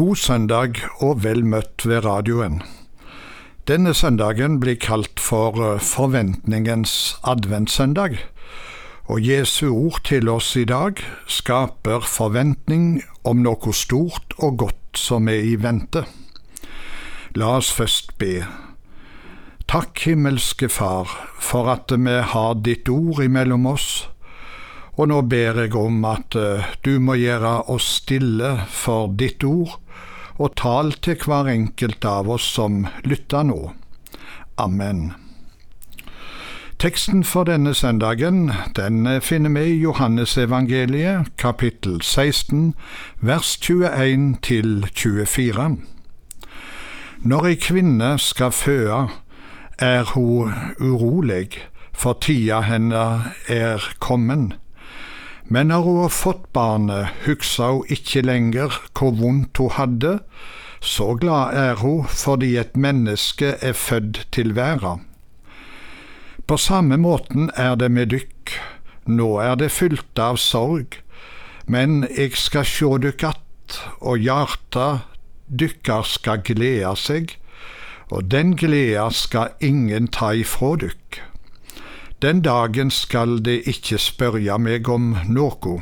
God søndag og vel møtt ved radioen. Denne søndagen blir kalt for eh, forventningens adventssøndag, og Jesu ord til oss i dag skaper forventning om noe stort og godt som er i vente. La oss først be. Takk, himmelske Far, for at vi har ditt ord imellom oss og nå ber jeg om at eh, du må gjøre oss stille for ditt ord, og tal til hver enkelt av oss som lytter nå. Amen. Teksten for denne søndagen den finner vi i Johannesevangeliet kapittel 16 vers 21 til 24. Når ei kvinne skal føde, er hun urolig, for tida henne er kommen. Men når hun har fått barnet, husker hun ikke lenger hvor vondt hun hadde, så glad er hun fordi et menneske er født til verden. På samme måten er det med dykk, nå er det fylt av sorg, men jeg skal sjå dykk att, og hjarta dykkar skal glede seg, og den gleda skal ingen ta ifrå dykk. Den dagen skal de ikke spørja meg om noe.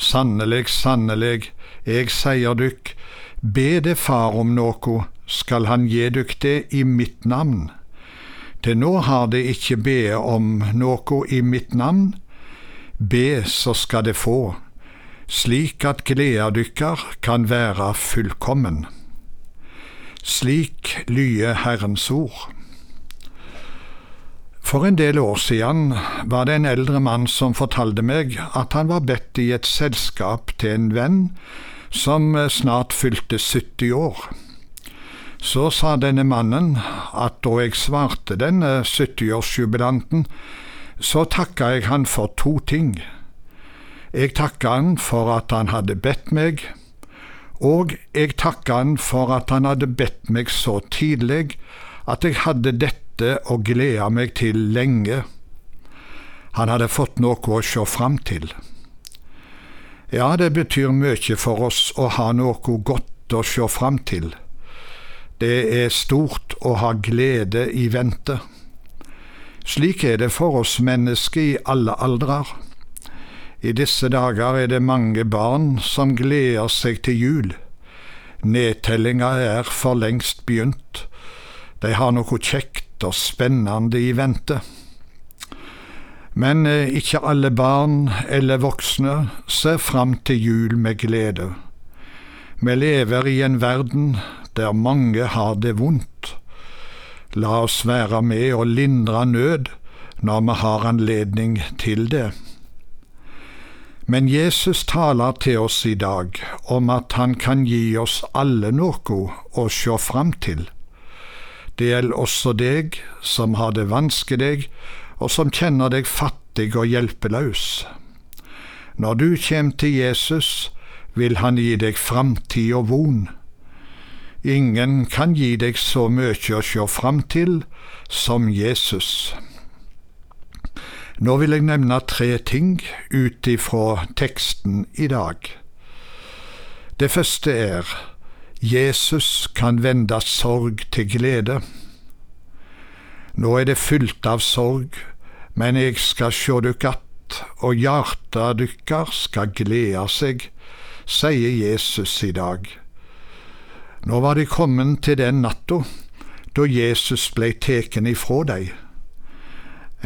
Sannelig, sannelig, jeg sier dykk, be det Far om noe, skal han gi dykk det i mitt navn. Til nå har de ikke be om noe i mitt navn. Be, så skal de få, slik at gleda dykkar kan være fullkommen. Slik lyder Herrens ord. For en del år siden var det en eldre mann som fortalte meg at han var bedt i et selskap til en venn som snart fylte 70 år. Så sa denne mannen at da jeg svarte denne 70-årsjubilanten, så takka jeg han for to ting. Jeg takka han for at han hadde bedt meg, og jeg takka han for at han hadde bedt meg så tidlig at jeg hadde dette vente og glede meg til lenge. Han hadde fått noe å se fram til. Ja, det betyr mye for oss å ha noe godt å se fram til. Det er stort å ha glede i vente. Slik er det for oss mennesker i alle aldrer. I disse dager er det mange barn som gleder seg til jul. Nedtellinga er for lengst begynt. De har noe kjekt og spennende i vente. Men eh, ikke alle barn eller voksne ser fram til jul med glede. Vi lever i en verden der mange har det vondt. La oss være med og lindre nød når vi har anledning til det. Men Jesus taler til oss i dag om at han kan gi oss alle noe å se fram til. Det gjelder også deg som har det vanskelig, og som kjenner deg fattig og hjelpeløs. Når du kjem til Jesus, vil han gi deg framtid og von. Ingen kan gi deg så mye å sjå fram til som Jesus. Nå vil jeg nevne tre ting ut ifra teksten i dag. Det første er Jesus kan vende sorg til glede. Nå er det fylt av sorg, men jeg skal sjå dykk att, og hjarta dykkar skal glede seg, sier Jesus i dag. Nå var de kommet til den natta da Jesus blei teken ifrå dei.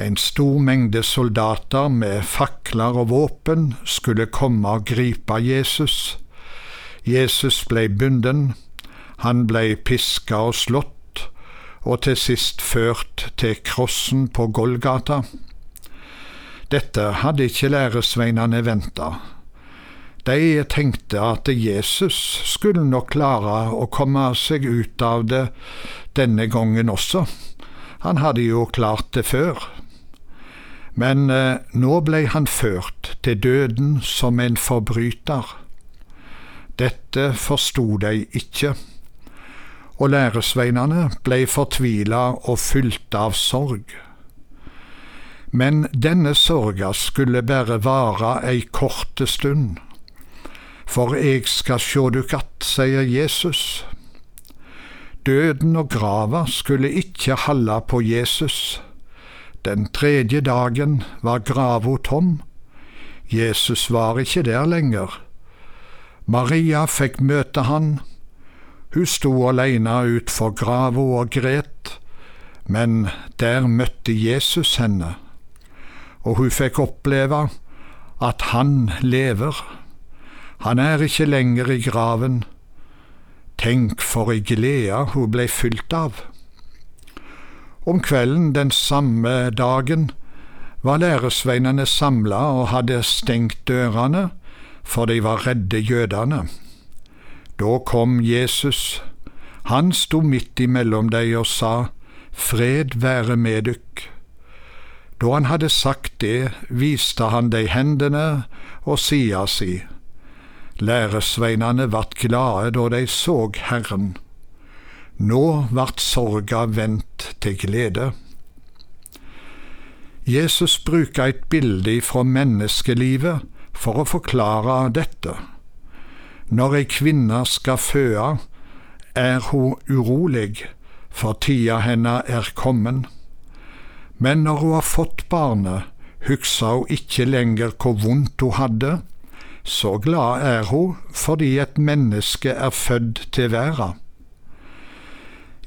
En stor mengde soldater med fakler og våpen skulle komme og gripe Jesus. Jesus blei bunden, han blei piska og slått, og til sist ført til krossen på Golgata. Dette hadde ikke læresveinene venta. De tenkte at Jesus skulle nok klare å komme seg ut av det denne gangen også. Han hadde jo klart det før. Men eh, nå ble han ført til døden som en forbryter. Dette forsto de ikke, og læresveinene blei fortvila og fylte av sorg. Men denne sorga skulle bare vare ei korte stund, For eg skal sjå dykk att, sier Jesus. Døden og grava skulle ikke halde på Jesus. Den tredje dagen var grava tom. Jesus var ikke der lenger. Maria fikk møte han. Hun sto alene utfor grava og gret, men der møtte Jesus henne, og hun fikk oppleve at han lever. Han er ikke lenger i graven. Tenk for ei glede hun blei fylt av. Om kvelden den samme dagen var læresveinene samla og hadde stengt dørene, for de var redde jødene. Da kom Jesus. Han sto midt imellom deg og sa, Fred være med dykk. Da han hadde sagt det, viste han deg hendene og sida si. Læresveinene vart glade da de så Herren. Nå vart sorga vendt til glede. Jesus bruker et bilde fra menneskelivet for å forklare dette. Når ei kvinne skal føde, er hun urolig, for tida henne er kommen. Men når hun har fått barnet, husker hun ikke lenger hvor vondt hun hadde. Så glad er hun fordi et menneske er født til verden.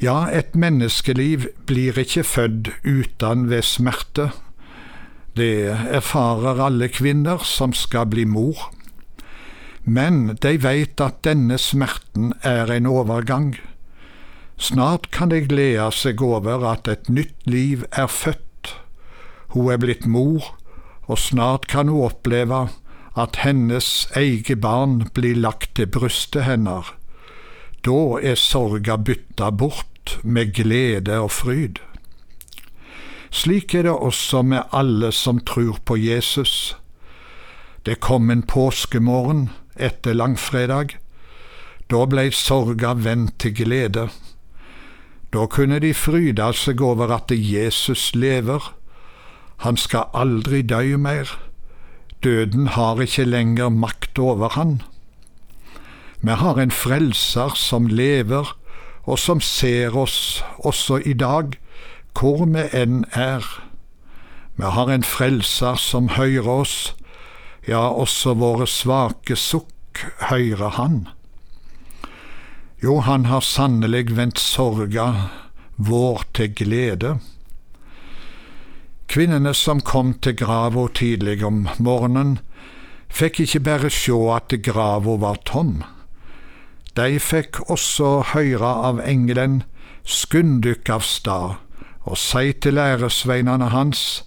Ja, et menneskeliv blir ikke født uten ved smerte. Det erfarer alle kvinner som skal bli mor. Men de veit at denne smerten er en overgang. Snart kan de glede seg over at et nytt liv er født. Hun er blitt mor, og snart kan hun oppleve at hennes eget barn blir lagt til brystet hennes. Da er sorga bytta bort med glede og fryd. Slik er det også med alle som tror på Jesus. Det kom en påskemorgen etter langfredag. Da blei sorga vendt til glede. Da kunne de fryde seg over at Jesus lever. Han skal aldri dø mer. Døden har ikke lenger makt over han. Vi har en frelser som lever, og som ser oss også i dag, hvor vi enn er. Vi har en frelser som hører oss, ja, også våre svake sukk hører han. Jo, han har sannelig vendt sorga vår til glede. Kvinnene som kom til grava tidlig om morgenen, fikk ikke bare sjå at grava var tom. De fikk også høre av engelen, skund dykk av stad, og si til læresveinene hans,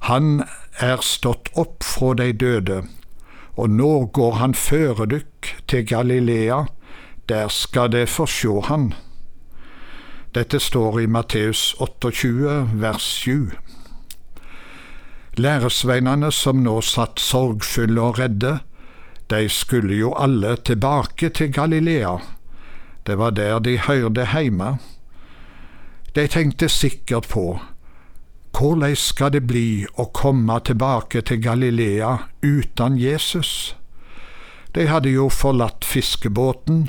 Han er stått opp fra de døde, og nå går han føre dykk til Galilea, der skal de få sjå han. Dette står i Matteus 28, vers 7. Læresveinene som nå satt sorgfulle og redde, de skulle jo alle tilbake til Galilea. Det var der de hørte heime. De tenkte sikkert på hvordan skal det bli å komme tilbake til Galilea uten Jesus? De hadde jo forlatt fiskebåten,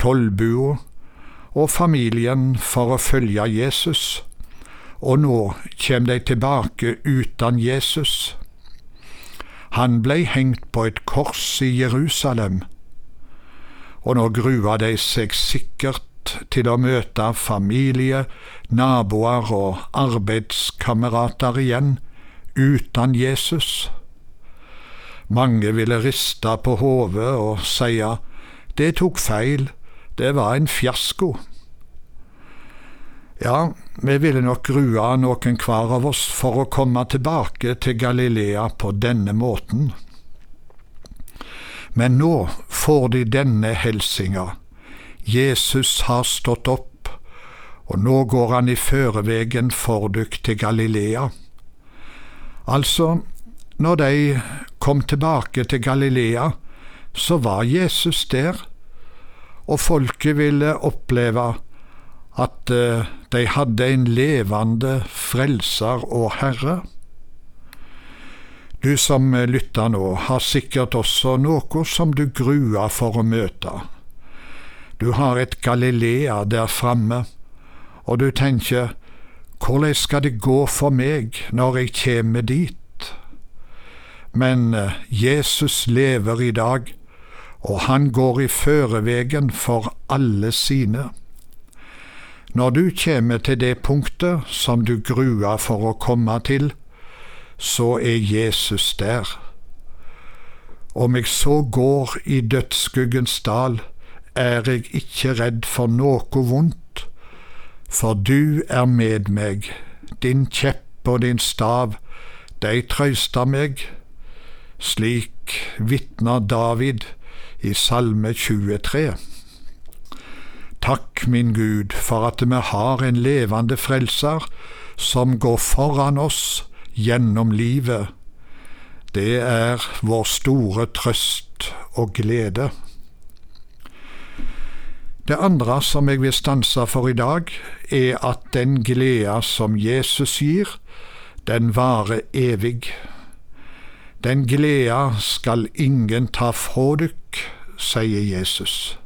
tollbua og familien for å følge Jesus, og nå kommer de tilbake uten Jesus. Han blei hengt på et kors i Jerusalem, og nå grua de seg sikkert til å møte familie, naboer og arbeidskamerater igjen, uten Jesus. Mange ville riste på hodet og si det tok feil, det var en fiasko. Ja, vi ville nok grua noen hver av oss for å komme tilbake til Galilea på denne måten. Men nå får de denne helsinga Jesus har stått opp, og nå går han i førevegen for dykk til Galilea. Altså, når de kom tilbake til Galilea, så var Jesus der, og folket ville oppleve at eh, de hadde en levende frelser og herre. Du som lytter nå, har sikkert også noe som du gruer for å møte. Du har et Galilea der framme, og du tenker hvordan skal det gå for meg når jeg kommer dit? Men eh, Jesus lever i dag, og han går i førevegen for alle sine. Når du kommer til det punktet som du gruer for å komme til, så er Jesus der. Om jeg så går i dødsskuggens dal, er jeg ikke redd for noe vondt for du er med meg, din kjepp og din stav, de trøyster meg. Slik vitner David i Salme 23. Takk, min Gud, for at vi har en levende frelser som går foran oss gjennom livet. Det er vår store trøst og glede. Det andre som jeg vil stanse for i dag, er at den gleda som Jesus gir, den varer evig. Den gleda skal ingen ta fra dykk, sier Jesus.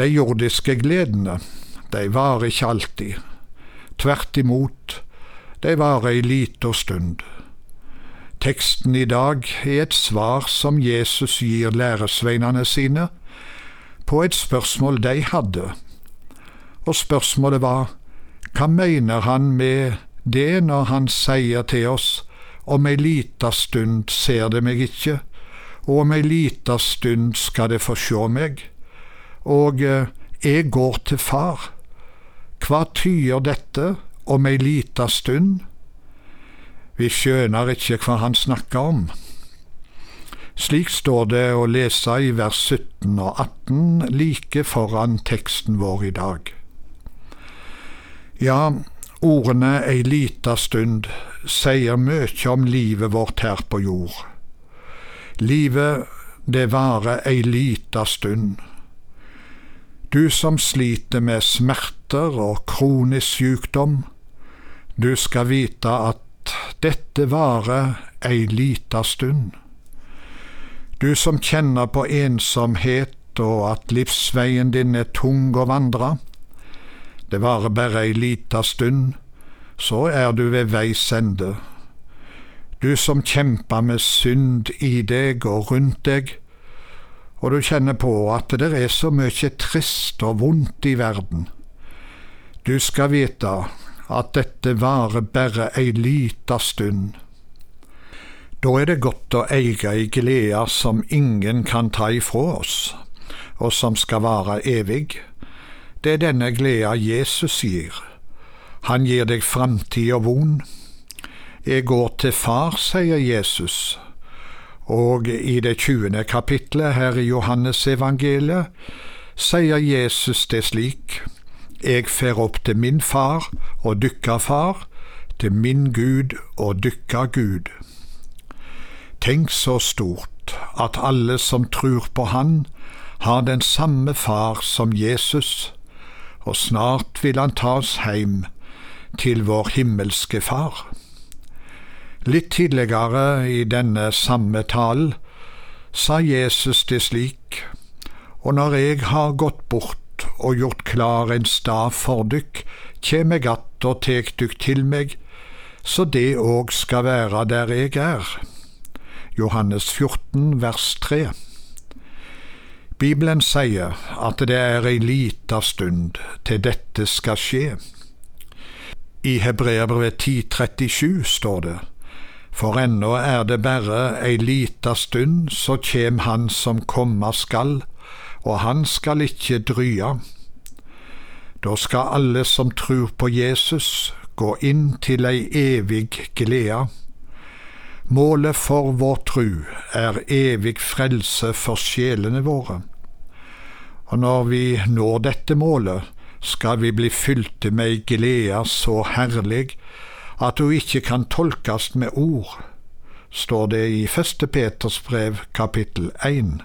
De jordiske gledene, de varer ikke alltid. Tvert imot, de varer ei lita stund. Teksten i dag er et svar som Jesus gir læresveinene sine på et spørsmål de hadde, og spørsmålet var hva mener han med det når han sier til oss om ei lita stund ser det meg ikke, og om ei lita stund skal det få sjå meg, og eh, jeg går til far. Hva tyder dette om ei lita stund? Vi skjønner ikke hva han snakker om. Slik står det å lese i vers 17 og 18 like foran teksten vår i dag. Ja, ordene ei lita stund sier mye om livet vårt her på jord. Livet, det varer ei lita stund. Du som sliter med smerter og kronisk sykdom, du skal vite at dette varer ei lita stund. Du som kjenner på ensomhet og at livsveien din er tung å vandre. Det varer bare ei lita stund, så er du ved veis ende. Du som kjemper med synd i deg og rundt deg, og du kjenner på at det er så mye trist og vondt i verden. Du skal vite at dette varer bare ei lita stund. Da er det godt å eie ei glede som ingen kan ta ifra oss, og som skal vare evig. Det er denne gleda Jesus gir. Han gir deg framtid og von. Jeg går til Far, sier Jesus. Og i det tjuende kapitlet her i Johannes evangeliet sier Jesus det slik. Jeg fer opp til min far og dykka far, til min Gud og dykka Gud. Tenk så stort at alle som tror på Han, har den samme far som Jesus, og snart vil han ta oss heim til vår himmelske Far. Litt tidligere i denne samme talen sa Jesus det slik, og når jeg har gått bort og gjort klar en stav for dykk, kjem eg att og tek dykk til meg, så det òg skal være der jeg er. Johannes 14, vers 3. Bibelen sier at det er ei lita stund til dette skal skje. I Hebreabrevet 10,37 står det, For ennå er det bare ei lita stund, så kjem Han som komma skal, og Han skal ikke drya. Da skal alle som tror på Jesus, gå inn til ei evig glede Målet for vår tru er evig frelse for sjelene våre. Og når vi når dette målet, skal vi bli fylte med ei glede så herlig at hun ikke kan tolkes med ord, står det i Første Peters brev kapittel 1.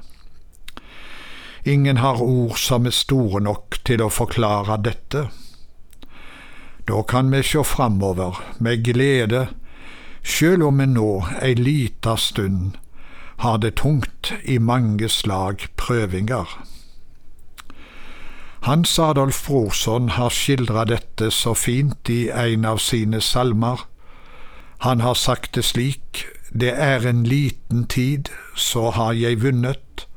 Ingen har ord som er store nok til å forklare dette. Da kan vi sjå framover med glede sjøl om en nå ei lita stund har det tungt i mange slag prøvinger. Hans Adolf Brorson har skildra dette så fint i en av sine salmer. Han har sagt det slik, det er en liten tid, så har jeg vunnet,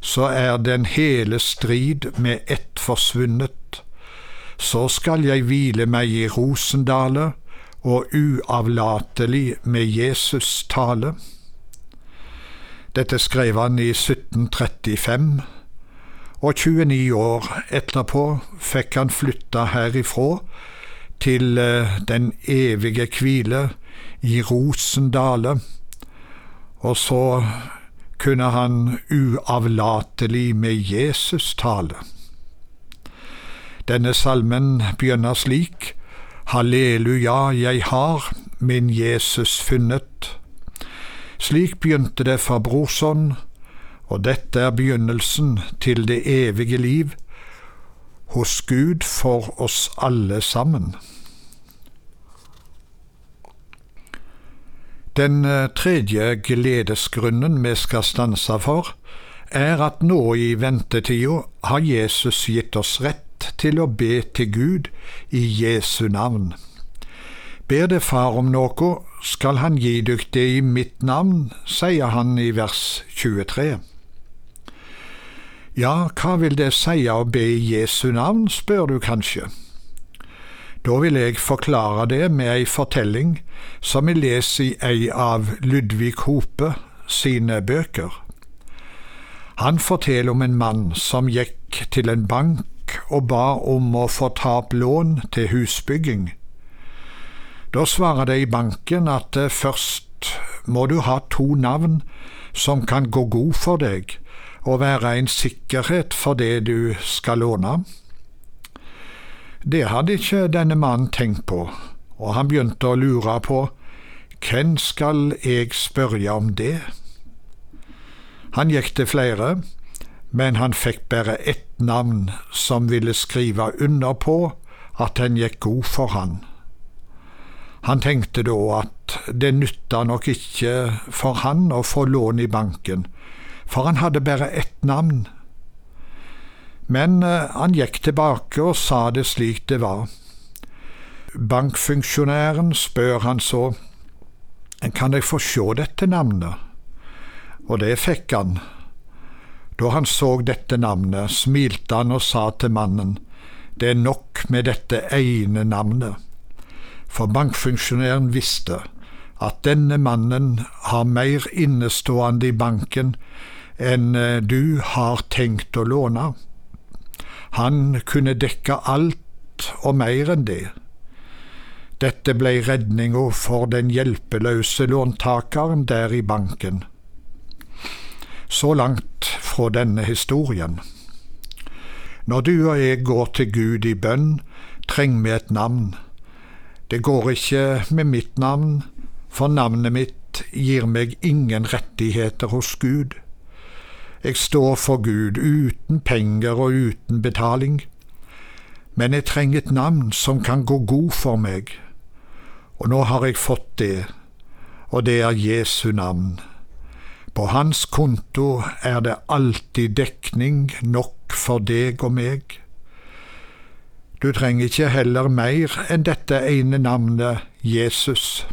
så er den hele strid med ett forsvunnet. Så skal jeg hvile meg i Rosendale, og uavlatelig med Jesus tale. Dette skrev han i 1735, og 29 år etterpå fikk han flytta herifra til eh, den evige hvile i Rosendale, og så kunne han uavlatelig med Jesus tale. Denne salmen begynner slik Halleluja, jeg har min Jesus funnet. Slik begynte det for Brorson, og dette er begynnelsen til det evige liv hos Gud for oss alle sammen. Den eh, tredje gledesgrunnen vi skal stanse for, er at nå i ventetida har Jesus gitt oss rett til å be til Gud i Jesu navn. Ber det Far om noe, skal Han gi dykk det i mitt navn, sier han i vers 23. Ja, hva vil det si å be i Jesu navn, spør du kanskje. Da vil jeg forklare det med ei fortelling som vi leser i ei av Ludvig Hope sine bøker. Han forteller om en mann som gikk til en bank og ba om å få ta opp lån til husbygging. Da svarer det i banken at eh, først må du ha to navn som kan gå god for deg, og være en sikkerhet for det du skal låne. Det hadde ikke denne mannen tenkt på, og han begynte å lure på hvem skal jeg spørre om det? Han gikk til flere, men han fikk bare ett navn som ville skrive under på at den gikk god for han. Han tenkte da at det nytta nok ikke for han å få lån i banken, for han hadde bare ett navn, men eh, han gikk tilbake og sa det slik det var. Bankfunksjonæren spør han så, kan jeg få sjå dette navnet? Og det fikk han. Da han så dette navnet, smilte han og sa til mannen, det er nok med dette ene navnet. For bankfunksjonæren visste at denne mannen har mer innestående i banken enn eh, du har tenkt å låne. Han kunne dekke alt og mer enn det. Dette ble redninga for den hjelpeløse låntakeren der i banken. Så langt fra denne historien. Når du og jeg går til Gud i bønn, trenger vi et navn. Det går ikke med mitt navn, for navnet mitt gir meg ingen rettigheter hos Gud. Jeg står for Gud uten penger og uten betaling. Men jeg trenger et navn som kan gå god for meg. Og nå har jeg fått det, og det er Jesu navn. På hans konto er det alltid dekning nok for deg og meg. Du trenger ikke heller mer enn dette ene navnet Jesus.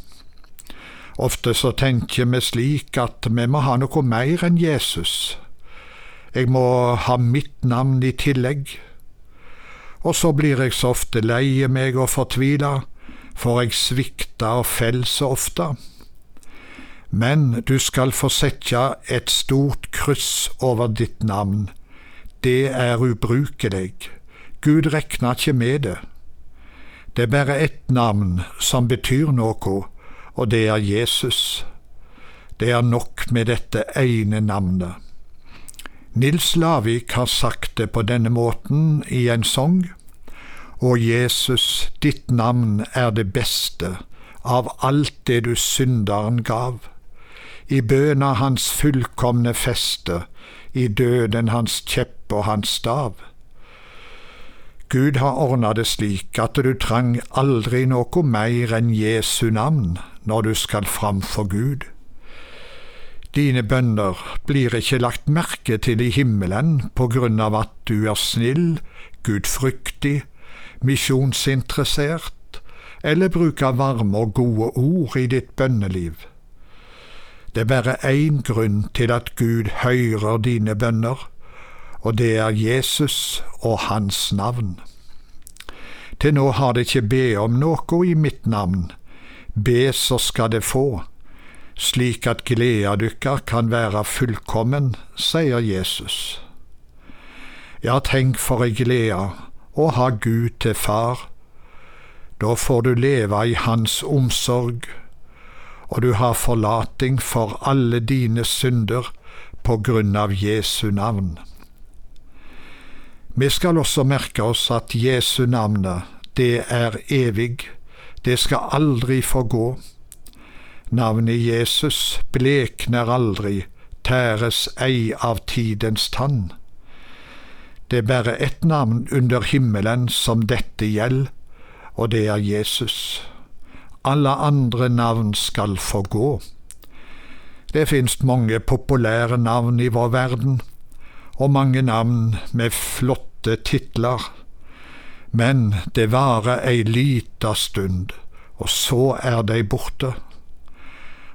Ofte så tenker vi slik at vi må ha noe mer enn Jesus. Jeg må ha mitt navn i tillegg. Og så blir jeg så ofte lei meg og fortvila, for jeg svikter og faller så ofte. Men du skal få sette et stort kryss over ditt navn. Det er ubrukelig. Gud rekna ikke med det. Det er bare ett navn som betyr noe, og det er Jesus. Det er nok med dette ene navnet. Nils Lavik har sagt det på denne måten i en sang. Å Jesus, ditt navn er det beste av alt det du synderen gav. I bøna hans fullkomne feste, i døden hans kjepp og hans stav. Gud har ordna det slik at du trang aldri noe mer enn Jesu navn når du skal fram for Gud. Dine bønner blir ikke lagt merke til i himmelen på grunn av at du er snill, gudfryktig, misjonsinteressert eller bruker varme og gode ord i ditt bønneliv. Det er bare én grunn til at Gud hører dine bønner, og det er Jesus og Hans navn. Til nå har det ikke be om noe i mitt navn. Be, så skal det få, slik at gleda dykkar kan være fullkommen, sier Jesus. Ja, tenk for ei glede å ha Gud til far. Da får du leve i Hans omsorg, og du har forlating for alle dine synder på grunn av Jesu navn. Vi skal også merke oss at Jesu navnet, det er evig, det skal aldri forgå. Navnet Jesus blekner aldri, tæres ei av tidens tann. Det er bare ett navn under himmelen som dette gjelder, og det er Jesus. Alle andre navn skal forgå. Det finnes mange populære navn i vår verden, og mange navn med flotte titler. Men det varer ei lita stund, og så er de borte.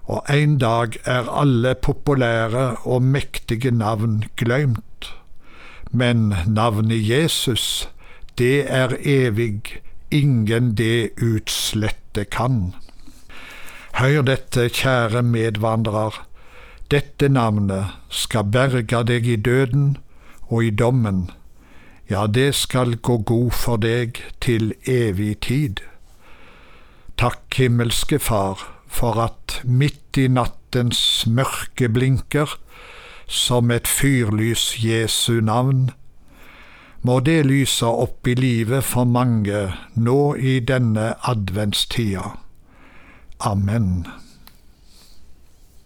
Og en dag er alle populære og mektige navn glemt. Men navnet Jesus, det er evig, ingen det utslette kan. Hør dette, kjære medvandrer dette navnet skal berge deg i døden og i dommen, ja, det skal gå god for deg til evig tid. Takk, himmelske Far, for at midt i nattens mørke blinker, som et fyrlys Jesu navn, må det lyse opp i livet for mange nå i denne adventstida. Amen.